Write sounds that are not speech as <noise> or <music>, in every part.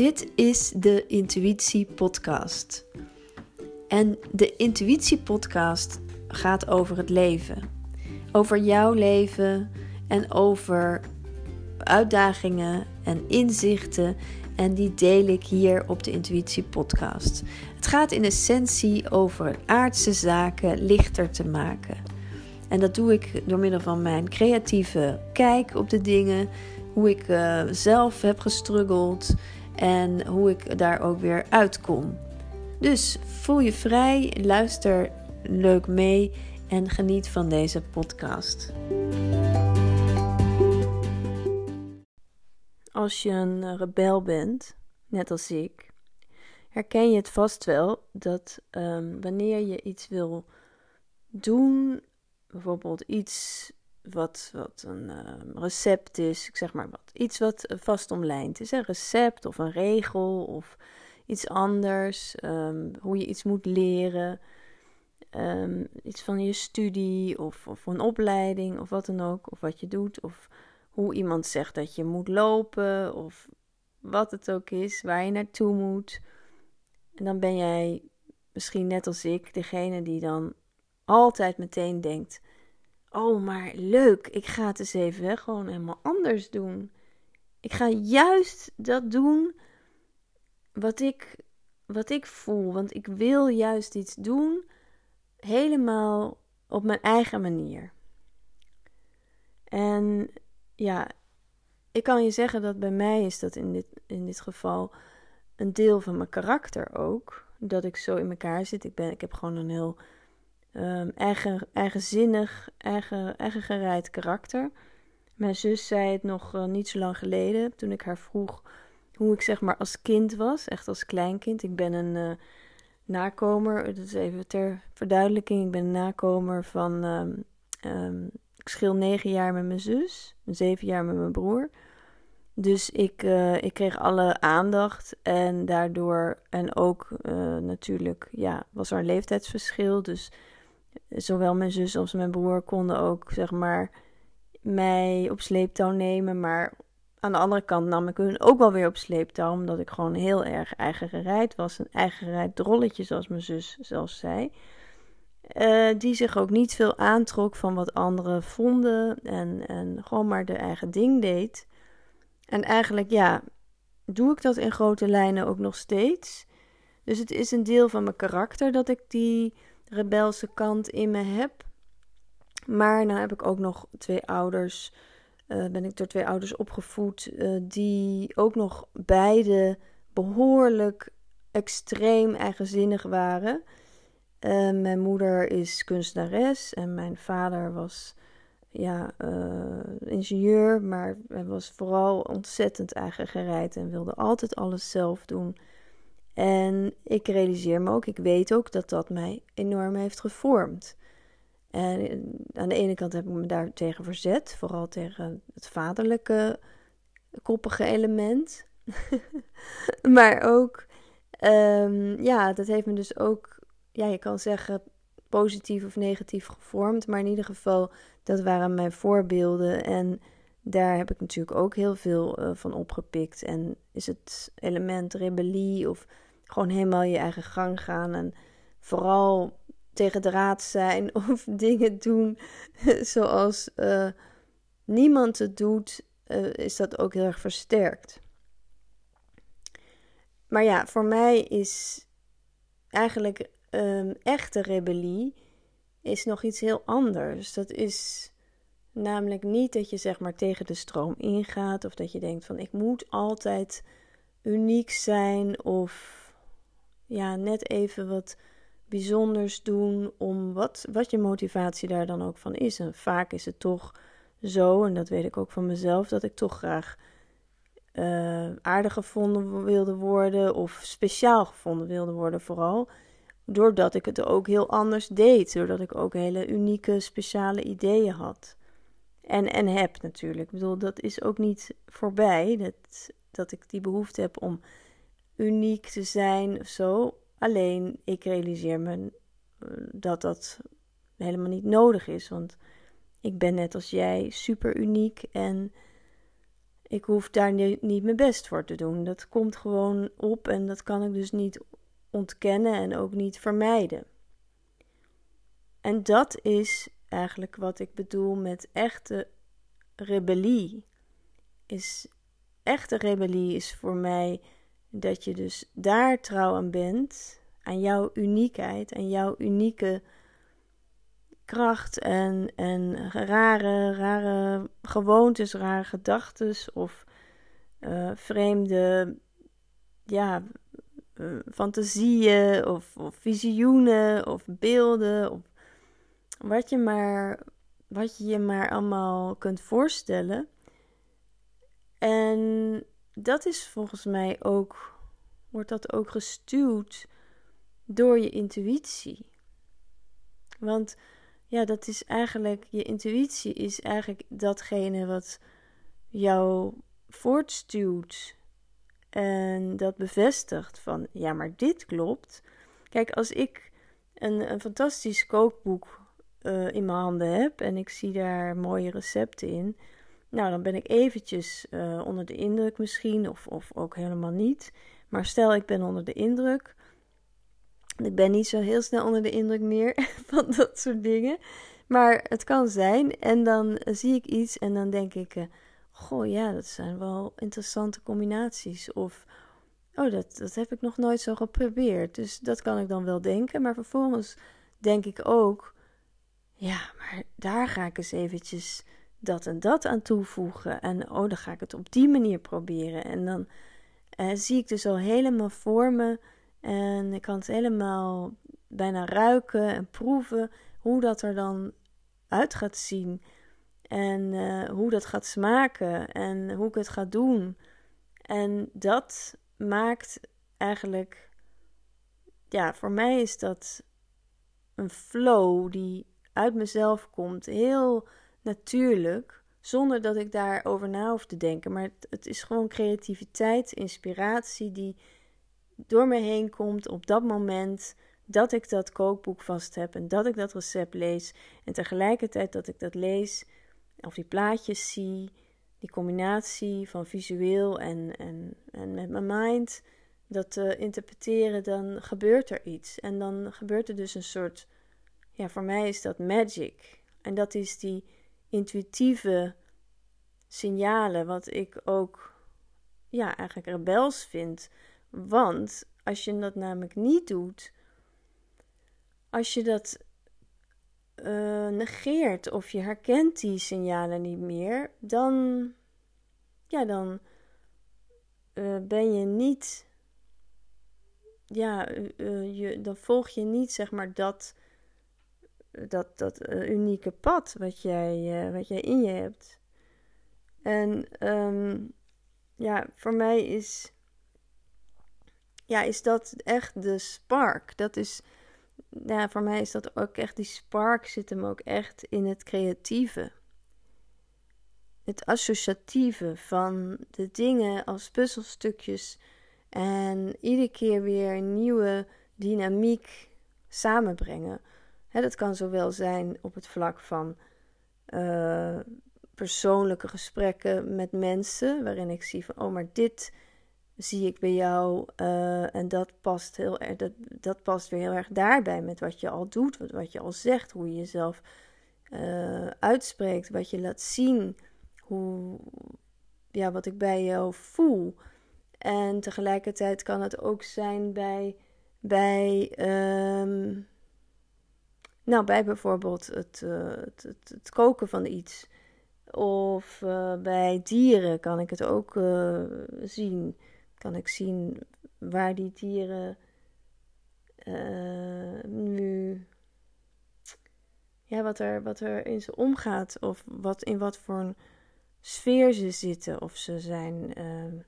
Dit is de Intuïtie Podcast. En de Intuïtie Podcast gaat over het leven. Over jouw leven en over uitdagingen en inzichten. En die deel ik hier op de Intuïtie Podcast. Het gaat in essentie over aardse zaken lichter te maken. En dat doe ik door middel van mijn creatieve kijk op de dingen. Hoe ik uh, zelf heb gestruggeld en hoe ik daar ook weer uitkom. Dus voel je vrij, luister leuk mee en geniet van deze podcast. Als je een rebel bent, net als ik, herken je het vast wel dat um, wanneer je iets wil doen, bijvoorbeeld iets wat, wat een uh, recept is, ik zeg maar wat, iets wat vast omlijnd is, een recept of een regel of iets anders, um, hoe je iets moet leren, um, iets van je studie of, of een opleiding of wat dan ook, of wat je doet, of hoe iemand zegt dat je moet lopen of wat het ook is, waar je naartoe moet. En dan ben jij misschien net als ik degene die dan altijd meteen denkt: Oh, maar leuk, ik ga het eens even gewoon helemaal anders doen. Ik ga juist dat doen wat ik, wat ik voel. Want ik wil juist iets doen helemaal op mijn eigen manier. En ja, ik kan je zeggen dat bij mij is dat in dit, in dit geval een deel van mijn karakter ook. Dat ik zo in elkaar zit. Ik, ben, ik heb gewoon een heel eigen, eigenzinnig, eigen, gereid karakter. Mijn zus zei het nog uh, niet zo lang geleden, toen ik haar vroeg hoe ik zeg maar als kind was, echt als kleinkind. Ik ben een uh, nakomer, dat is even ter verduidelijking, ik ben een nakomer van, um, um, ik schil negen jaar met mijn zus, zeven jaar met mijn broer. Dus ik, uh, ik kreeg alle aandacht en daardoor, en ook natuurlijk, ja, was er een leeftijdsverschil. Dus zowel mijn zus als mijn broer konden ook, zeg maar, mij op sleeptouw nemen. Maar aan de andere kant nam ik hun ook wel weer op sleeptouw, omdat ik gewoon heel erg eigen gereid was. Een eigen gereid drolletje, zoals mijn zus zelfs zei. Uh, die zich ook niet veel aantrok van wat anderen vonden en, en gewoon maar de eigen ding deed. En eigenlijk, ja, doe ik dat in grote lijnen ook nog steeds. Dus het is een deel van mijn karakter dat ik die rebelse kant in me heb. Maar nou heb ik ook nog twee ouders. Uh, ben ik door twee ouders opgevoed. Uh, die ook nog beide behoorlijk extreem eigenzinnig waren. Uh, mijn moeder is kunstenares en mijn vader was ja, ingenieur, maar hij was vooral ontzettend eigen gereid en wilde altijd alles zelf doen. En ik realiseer me ook, ik weet ook dat dat mij enorm heeft gevormd. En aan de ene kant heb ik me daar tegen verzet, vooral tegen het vaderlijke koppige element. <laughs> maar ook, um, ja, dat heeft me dus ook, ja, je kan zeggen positief of negatief gevormd. Maar in ieder geval, dat waren mijn voorbeelden. En daar heb ik natuurlijk ook heel veel uh, van opgepikt. En is het element rebellie of gewoon helemaal je eigen gang gaan en vooral tegen de raad zijn <laughs> of dingen doen <laughs> zoals uh, niemand het doet, uh, is dat ook heel erg versterkt. Maar ja, voor mij is eigenlijk um, echte rebellie is nog iets heel anders. Dat is namelijk niet dat je zeg maar tegen de stroom ingaat of dat je denkt van ik moet altijd uniek zijn of ja, net even wat bijzonders doen om wat, wat je motivatie daar dan ook van is. En vaak is het toch zo, en dat weet ik ook van mezelf, dat ik toch graag uh, aardig gevonden wilde worden of speciaal gevonden wilde worden vooral. Doordat ik het ook heel anders deed. Doordat ik ook hele unieke, speciale ideeën had. En, en heb natuurlijk. Ik bedoel, dat is ook niet voorbij. Dat, dat ik die behoefte heb om uniek te zijn of zo. Alleen ik realiseer me eh, dat dat helemaal niet nodig is. Want ik ben net als jij super uniek. En ik hoef daar niet mijn best voor te doen. Dat komt gewoon op en dat kan ik dus niet ontkennen en ook niet vermijden. En dat is eigenlijk wat ik bedoel met echte rebellie. Is echte rebellie is voor mij dat je dus daar trouw aan bent, aan jouw uniekheid, en jouw unieke kracht en, en rare, rare gewoontes, rare gedachten of uh, vreemde ja, uh, fantasieën of, of visioenen of beelden of wat je maar wat je je maar allemaal kunt voorstellen. En dat is volgens mij ook, wordt dat ook gestuurd door je intuïtie. Want ja, dat is eigenlijk, je intuïtie is eigenlijk datgene wat jou voortstuwt en dat bevestigt van, ja, maar dit klopt. Kijk, als ik een, een fantastisch kookboek uh, in mijn handen heb en ik zie daar mooie recepten in, nou, dan ben ik eventjes uh, onder de indruk misschien, of, of ook helemaal niet. Maar stel ik ben onder de indruk, ik ben niet zo heel snel onder de indruk meer <laughs> van dat soort dingen. Maar het kan zijn. En dan zie ik iets en dan denk ik: uh, Goh, ja, dat zijn wel interessante combinaties. Of Oh, dat, dat heb ik nog nooit zo geprobeerd. Dus dat kan ik dan wel denken. Maar vervolgens denk ik ook: Ja, maar daar ga ik eens eventjes dat en dat aan toevoegen. En oh, dan ga ik het op die manier proberen. En dan uh, zie ik dus al helemaal voor me en ik kan het helemaal bijna ruiken en proeven hoe dat er dan uit gaat zien. En uh, hoe dat gaat smaken en hoe ik het ga doen. En dat maakt eigenlijk, ja, voor mij is dat een flow die uit mezelf komt. Heel natuurlijk, zonder dat ik daarover na hoef te denken. Maar het, is gewoon creativiteit, inspiratie die door me heen komt op dat moment dat ik dat kookboek vast heb en dat ik dat recept lees. En tegelijkertijd dat ik dat lees of die plaatjes zie, die combinatie van visueel en, en, en met mijn mind, dat te interpreteren, dan gebeurt er iets. En dan gebeurt er dus een soort, ja, voor mij is dat magic. En dat is die intuïtieve signalen, wat ik ook, ja, eigenlijk rebels vind. Want als je dat namelijk niet doet, als je dat uh, negeert of je herkent die signalen niet meer, dan, ja, dan uh, ben je niet, ja, uh, je, dan volg je niet zeg maar dat, dat, dat unieke pad wat jij, wat jij in je hebt. En um, ja, voor mij is ja, is dat echt de spark. Dat is, ja, voor mij is dat ook echt, die spark zit hem ook echt in het creatieve. Het associatieve van de dingen als puzzelstukjes en iedere keer weer een nieuwe dynamiek samenbrengen. Dat kan zowel zijn op het vlak van uh, persoonlijke gesprekken met mensen, waarin ik zie van, oh, maar dit zie ik bij jou. Uh, en dat past, heel dat, dat past weer heel erg daarbij met wat je al doet, wat, wat je al zegt, hoe je jezelf uh, uitspreekt, wat je laat zien, hoe, ja, wat ik bij jou voel. En tegelijkertijd kan het ook zijn bij, bij, um, nou, bij bijvoorbeeld het, uh, het, het, het, koken van iets. Of bij dieren kan ik het ook zien kan ik zien waar die dieren nu. Ja, wat er, wat er in ze omgaat. Of wat, in wat voor een sfeer ze zitten. Of ze zijn uh,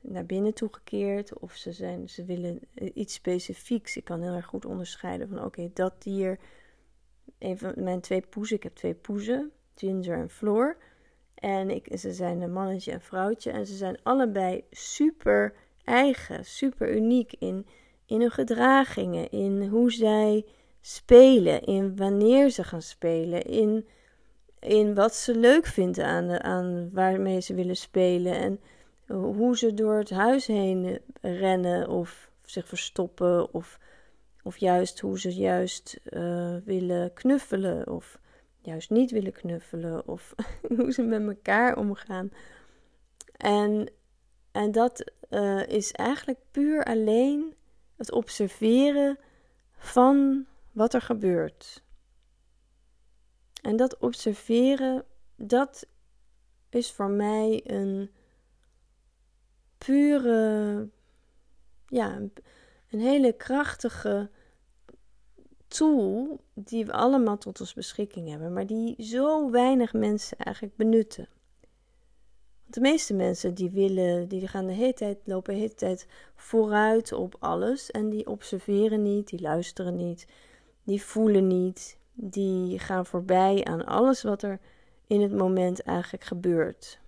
naar binnen toegekeerd. Of ze, zijn, ze willen iets specifieks. Ik kan heel erg goed onderscheiden van oké, dat dier. Een van mijn twee poezen. Ik heb twee poezen. Ginger en Floor. En ik, ze zijn een mannetje en vrouwtje. En ze zijn allebei super eigen, super uniek in, in hun gedragingen, in hoe zij spelen, in wanneer ze gaan spelen, in in wat ze leuk vindt aan, de, aan waarmee ze willen spelen. En hoe ze door het huis heen rennen of zich verstoppen. Of, of juist hoe ze juist uh, willen knuffelen of juist niet willen knuffelen. Of <laughs> hoe ze met elkaar omgaan. En, en dat uh, is eigenlijk puur alleen het observeren van wat er gebeurt. En dat observeren, dat is voor mij een pure, ja, een hele krachtige tool die we allemaal tot ons beschikking hebben, maar die zo weinig mensen eigenlijk benutten. Want de meeste mensen die willen, die gaan de hele tijd, lopen de hele tijd vooruit op alles en die observeren niet, die luisteren niet, die voelen niet, die gaan voorbij aan alles wat er in het moment eigenlijk gebeurt.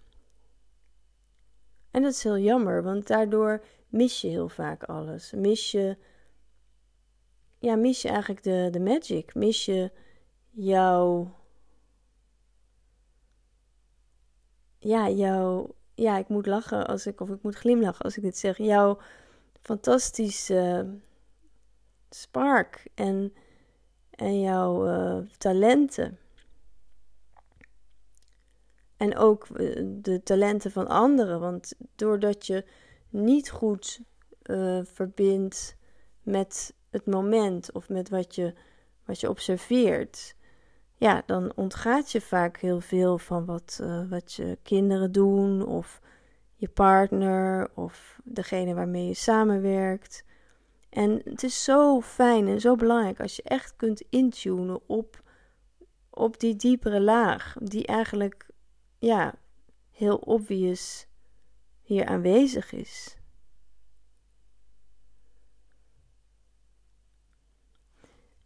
En dat is heel jammer, want daardoor mis je heel vaak alles. Mis je, ja, mis je eigenlijk de, de magic. Mis je jouw, ja, jouw, ja, ik moet lachen als ik, of ik moet glimlachen als ik dit zeg. Jouw fantastische spark en en jouw uh, talenten. En ook uh, de talenten van anderen. Want doordat je niet goed uh, verbindt met het moment of met wat je, wat je observeert, ja, dan ontgaat je vaak heel veel van wat, wat je kinderen doen of je partner of degene waarmee je samenwerkt. En het is zo fijn en zo belangrijk als je echt kunt intunen op, op die diepere laag, die eigenlijk ja, heel obvious hier aanwezig is.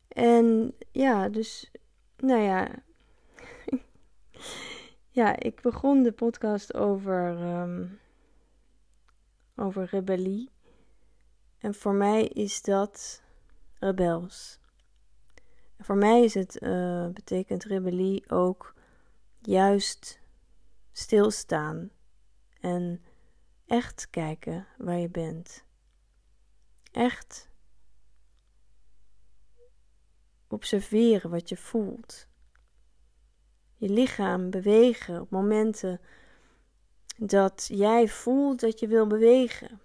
En ja, dus, nou ja. <laughs> ja, ik begon de podcast over, um, over rebellie. En voor mij is dat rebels. Voor mij is het, uh, betekent rebellie ook juist stilstaan en echt kijken waar je bent. Echt observeren wat je voelt. Je lichaam bewegen op momenten dat jij voelt dat je wil bewegen.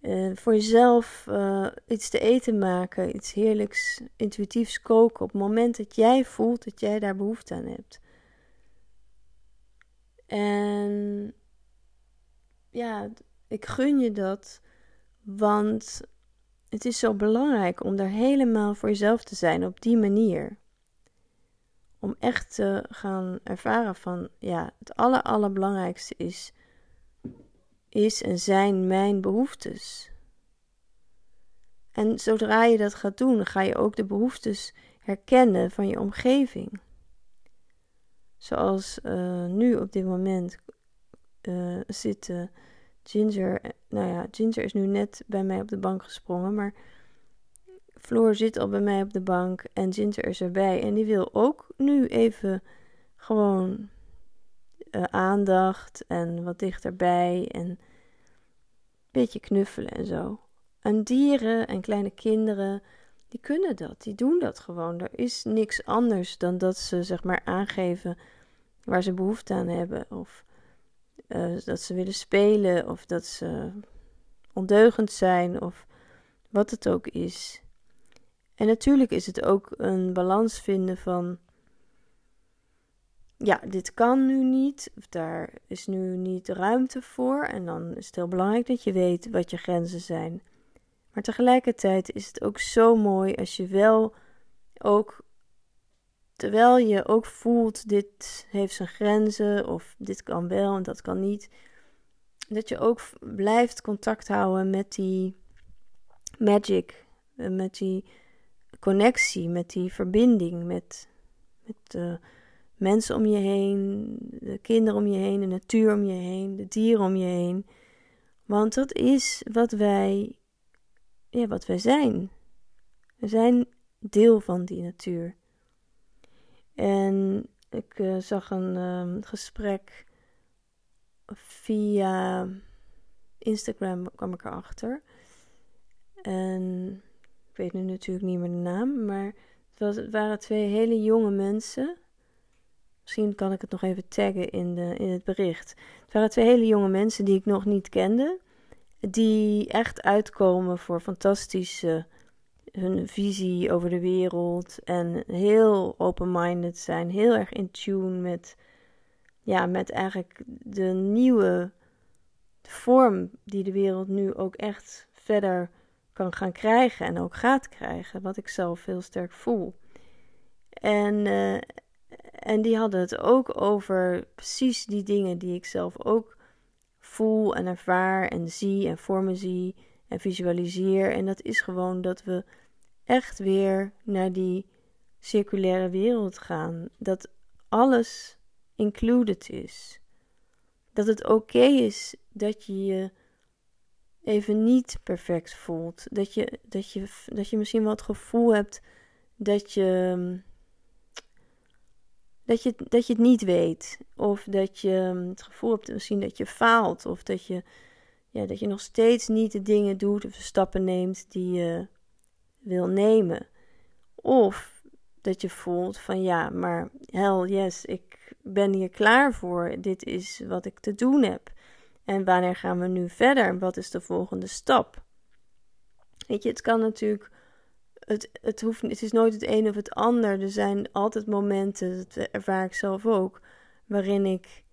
Uh, voor jezelf uh, iets te eten maken, iets heerlijks, intuïtiefs koken op het moment dat jij voelt dat jij daar behoefte aan hebt. En ja, ik gun je dat, want het is zo belangrijk om daar helemaal voor jezelf te zijn op die manier. Om echt te gaan ervaren van, ja, het aller, allerbelangrijkste is is en zijn mijn behoeftes. En zodra je dat gaat doen, ga je ook de behoeftes herkennen van je omgeving. Zoals uh, nu op dit moment uh, zit uh, Ginger. Nou ja, Ginger is nu net bij mij op de bank gesprongen, maar Floor zit al bij mij op de bank en Ginger is erbij. En die wil ook nu even gewoon uh, aandacht en wat dichterbij en een beetje knuffelen en zo. En dieren en kleine kinderen, die kunnen dat, die doen dat gewoon. Er is niks anders dan dat ze zeg maar aangeven waar ze behoefte aan hebben. Of uh, dat ze willen spelen, of dat ze ondeugend zijn, of wat het ook is. En natuurlijk is het ook een balans vinden van ja, dit kan nu niet, of daar is nu niet ruimte voor. En dan is het heel belangrijk dat je weet wat je grenzen zijn. Maar tegelijkertijd is het ook zo mooi als je wel ook, terwijl je ook voelt, dit heeft zijn grenzen, of dit kan wel en dat kan niet, dat je ook blijft contact houden met die magic, eh, met die connectie, met die verbinding, met, met de mensen om je heen, de kinderen om je heen, de natuur om je heen, de dieren om je heen. Want dat is wat wij, ja, wat wij zijn. We zijn deel van die natuur. En ik uh, zag een um, gesprek via Instagram kwam ik erachter. En ik weet nu natuurlijk niet meer de naam, maar het, was, waren twee hele jonge mensen. Misschien kan ik het nog even taggen in, de, in het bericht. Het waren twee hele jonge mensen die ik nog niet kende. Die echt uitkomen voor fantastische hun visie over de wereld. En heel open-minded zijn. Heel erg in tune met, ja, met eigenlijk de nieuwe vorm die de wereld nu ook echt verder kan gaan krijgen. En ook gaat krijgen. Wat ik zelf heel sterk voel. En, uh, en die hadden het ook over precies die dingen die ik zelf ook voel en ervaar en zie en voor me zie en visualiseer. En dat is gewoon dat we echt weer naar die circulaire wereld gaan. Dat alles included is. Dat het oké is dat je je even niet perfect voelt. Dat je, dat je, dat je misschien wel het gevoel hebt dat je dat je, dat je het niet weet. Of dat je hm, het gevoel hebt misschien dat je faalt. Of dat je, ja, dat je nog steeds niet de dingen doet of de stappen neemt die je wil nemen. Of dat je voelt van ja, maar hell yes, ik ben hier klaar voor. Dit is wat ik te doen heb. En wanneer gaan we nu verder? Wat is de volgende stap? Weet je, het kan natuurlijk het, het, hoeft, het is nooit het een of het ander. Er zijn altijd momenten, dat ervaar ik zelf ook, waarin ik,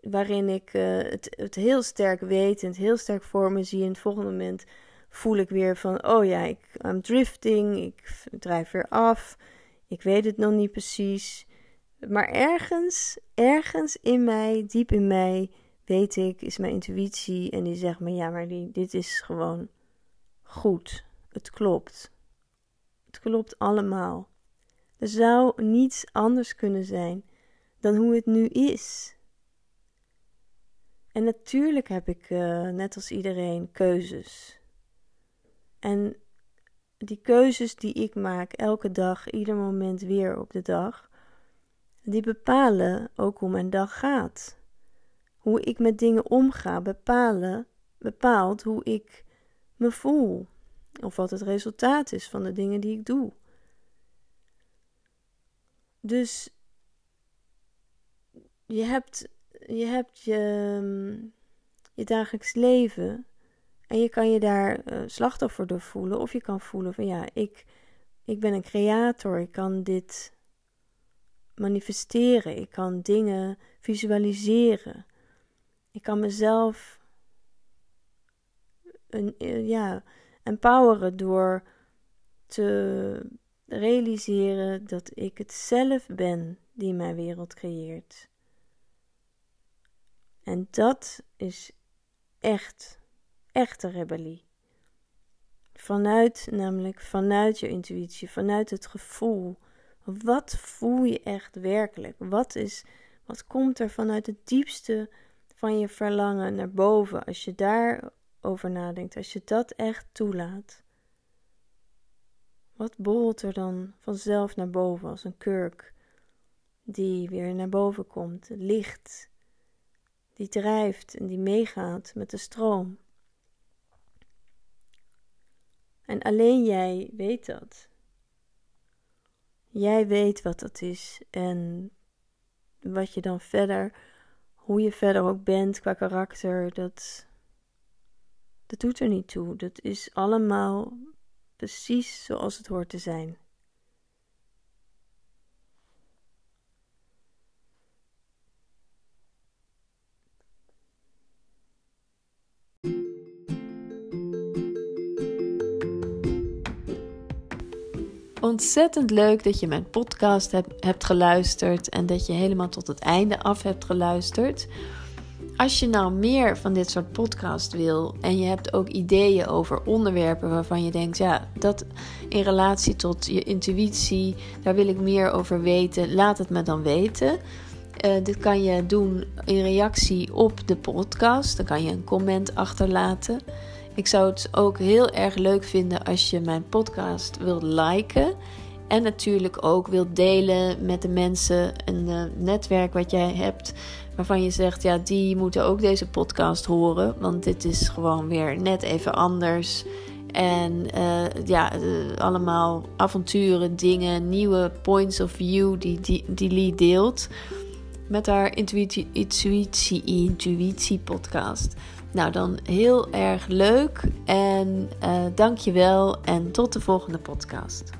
waarin ik uh, het, het heel sterk weet en het heel sterk voor me zie. En het volgende moment voel ik weer van, oh ja, ik I'm drifting, ik drijf weer af, ik weet het nog niet precies. Maar ergens, ergens in mij, diep in mij, weet ik, is mijn intuïtie en die zegt me, ja, maar die, dit is gewoon goed. Het klopt. Het klopt allemaal. Er zou niets anders kunnen zijn dan hoe het nu is. En natuurlijk heb ik, uh, net als iedereen, keuzes. En die keuzes die ik maak elke dag, ieder moment weer op de dag, die bepalen ook hoe mijn dag gaat. Hoe ik met dingen omga, bepalen, bepaalt hoe ik me voel. Of wat het resultaat is van de dingen die ik doe. Dus je hebt je, hebt je, je dagelijks leven en je kan je daar uh, slachtoffer door voelen. Of je kan voelen van ja, ik, ik ben een creator. Ik kan dit manifesteren. Ik kan dingen visualiseren. Ik kan mezelf een, eh, ja, empoweren door te realiseren dat ik het zelf ben die mijn wereld creëert. En dat is echt, echte rebellie. Vanuit, namelijk vanuit je intuïtie, vanuit het gevoel. Wat voel je echt werkelijk? Wat is, wat komt er vanuit het diepste van je verlangen naar boven als je daar over nadenkt, als je dat echt toelaat, wat borrelt er dan vanzelf naar boven als een kurk die weer naar boven komt, licht, die drijft en die meegaat met de stroom. En alleen jij weet dat. Jij weet wat dat is en wat je dan verder, hoe je verder ook bent qua karakter, dat dat doet er niet toe. Dat is allemaal precies zoals het hoort te zijn. Ontzettend leuk dat je mijn podcast hebt, geluisterd en dat je helemaal tot het einde af hebt geluisterd. Als je nou meer van dit soort podcast wil en je hebt ook ideeën over onderwerpen waarvan je denkt, ja, dat in relatie tot je intuïtie, daar wil ik meer over weten, laat het me dan weten. Uh, dit kan je doen in reactie op de podcast. Dan kan je een comment achterlaten. Ik zou het ook heel erg leuk vinden als je mijn podcast wilt liken En natuurlijk ook wilt delen met de mensen een uh, netwerk wat jij hebt. Waarvan je zegt, ja, die moeten ook deze podcast horen. Want dit is gewoon weer net even anders. En uh, ja, uh, allemaal avonturen, dingen, nieuwe points of view die, die, die Lee deelt. Met haar intuïtie, intuïtie, intuïtie podcast. Nou, dan heel erg leuk en eh, dank je wel en tot de volgende podcast.